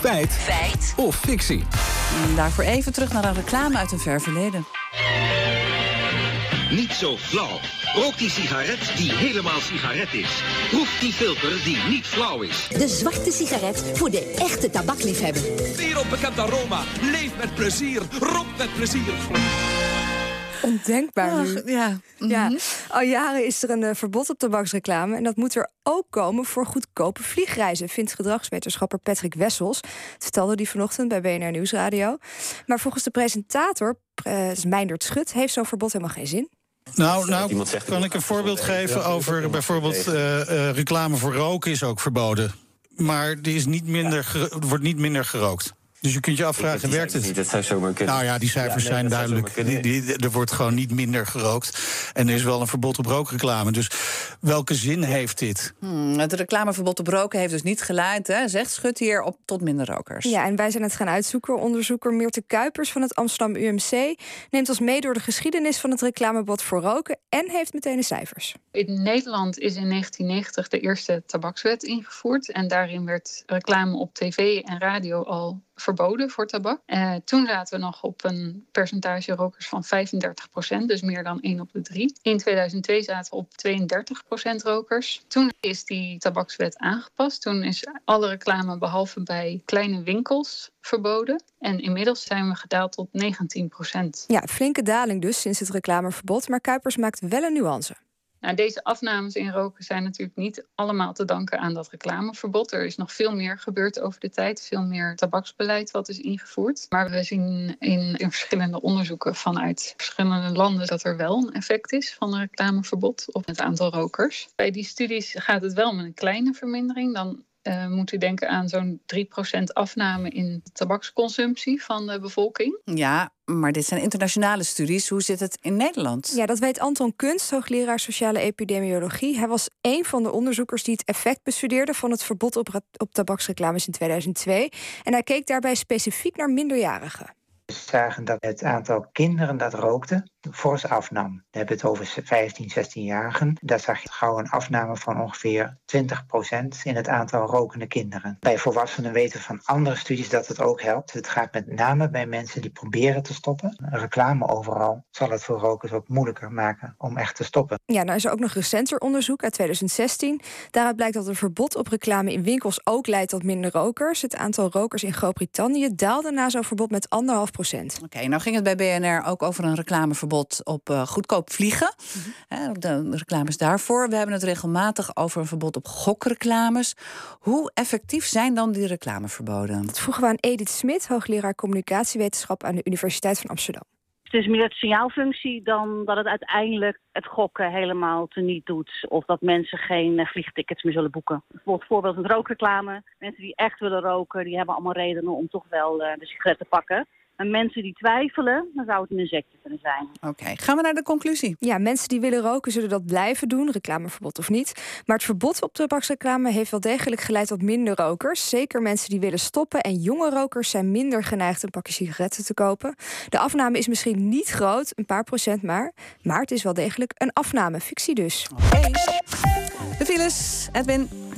Feit. Feit. Of fictie. Daarvoor even terug naar een reclame uit een ver verleden. Niet zo flauw. Rook die sigaret die helemaal sigaret is. Proef die filter die niet flauw is. De zwarte sigaret voor de echte tabakliefhebber. Wereldbekend aroma. Leef met plezier. Rook met plezier. Ondenkbaar nu. Ach, ja. Ja, Mhm. al jaren is er een eh, verbod op tabaksreclame. En dat moet er ook komen voor goedkope vliegreizen, vindt gedragswetenschapper Patrick Wessels. Dat vertelde hij vanochtend bij BNR Nieuwsradio. Maar volgens de presentator, eh, Meindert Schut, heeft zo'n verbod helemaal geen zin. Nou, nou kan ik een voorbeeld geven over bijvoorbeeld eh, eh, reclame voor roken is ook verboden. Maar die is niet minder wordt niet minder gerookt. Dus je kunt je afvragen, werkt het? Dat zou zomaar kunnen. Nou ja, die cijfers Ja, nee, zijn duidelijk. Die, die- er wordt gewoon niet minder gerookt. En er is wel een verbod op rookreclame. Dus welke zin heeft dit? Hmm, het reclameverbod op roken heeft dus niet geleid, hè, zegt Schut hier, op tot minder rokers. Ja, en wij zijn het gaan uitzoeken. Onderzoeker Meerte Kuipers van het Amsterdam UMC neemt ons mee door de geschiedenis van het reclamebod voor roken en heeft meteen de cijfers. In Nederland is in 1990 de eerste tabakswet ingevoerd. En daarin werd reclame op tv en radio al verboden voor tabak. Eh, toen zaten we nog op een percentage rokers van 35% dus meer dan 1 op de 3. In 2002 zaten we op 32% rokers. Toen is die tabakswet aangepast. Toen is alle reclame behalve bij kleine winkels verboden. En inmiddels zijn we gedaald tot 19% Ja, flinke daling dus sinds het reclameverbod. Maar Kuipers maakt wel een nuance. Nou, deze afnames in roken zijn natuurlijk niet allemaal te danken aan dat reclameverbod. Er is nog veel meer gebeurd over de tijd, veel meer tabaksbeleid wat is ingevoerd. Maar we zien in, in verschillende onderzoeken vanuit verschillende landen dat er wel een effect is van een reclameverbod op het aantal rokers. Bij die studies gaat het wel met een kleine vermindering. Dan eh, moet u denken aan zo'n 3% afname in tabaksconsumptie van de bevolking. Ja, maar dit zijn internationale studies. Hoe zit het in Nederland? Ja, dat weet Anton Kunst, hoogleraar sociale epidemiologie. Hij was een van de onderzoekers die het effect bestudeerde van het verbod op, op tabaksreclames in 2002. En hij keek daarbij specifiek naar minderjarigen. We zagen dat het aantal kinderen dat rookte fors afnam. We hebben het over 15, 16-jarigen. Daar zag je gauw een afname van ongeveer 20% in het aantal rokende kinderen. Bij volwassenen weten van andere studies dat het ook helpt. Het gaat met name bij mensen die proberen te stoppen. Reclame overal zal het voor rokers ook moeilijker maken om echt te stoppen. Ja, nou is er ook nog recenter onderzoek uit 2016. Daaruit blijkt dat een verbod op reclame in winkels ook leidt tot minder rokers. Het aantal rokers in Groot-Brittannië daalde na zo'n verbod met anderhalf procent. Oké, nou ging het bij BNR ook over een reclameverbod op eh, goedkoop vliegen. Hè, de reclames daarvoor. We hebben het regelmatig over een verbod op gokreclames. Hoe effectief zijn dan die reclameverboden? Dat vroegen we aan Edith Smit, hoogleraar communicatiewetenschap aan de Universiteit van Amsterdam. Het is meer het signaalfunctie dan dat het uiteindelijk het gokken helemaal teniet doet. Of dat mensen geen eh, vliegtickets meer zullen boeken. Bijvoorbeeld voorbeeld met rookreclame. Mensen die echt willen roken, die hebben allemaal redenen om toch wel eh, de sigaret te pakken. En mensen die twijfelen, dan zou het een insectje kunnen zijn. Oké, gaan we naar de conclusie. Ja, mensen die willen roken zullen dat blijven doen, reclameverbod of niet. Maar het verbod op tabaksreclame heeft wel degelijk geleid tot minder rokers. Zeker mensen die willen stoppen. En jonge rokers zijn minder geneigd een pakje sigaretten te kopen. De afname is misschien niet groot, een paar procent maar. Maar het is wel degelijk een afname, fictie dus. De files, Edwin.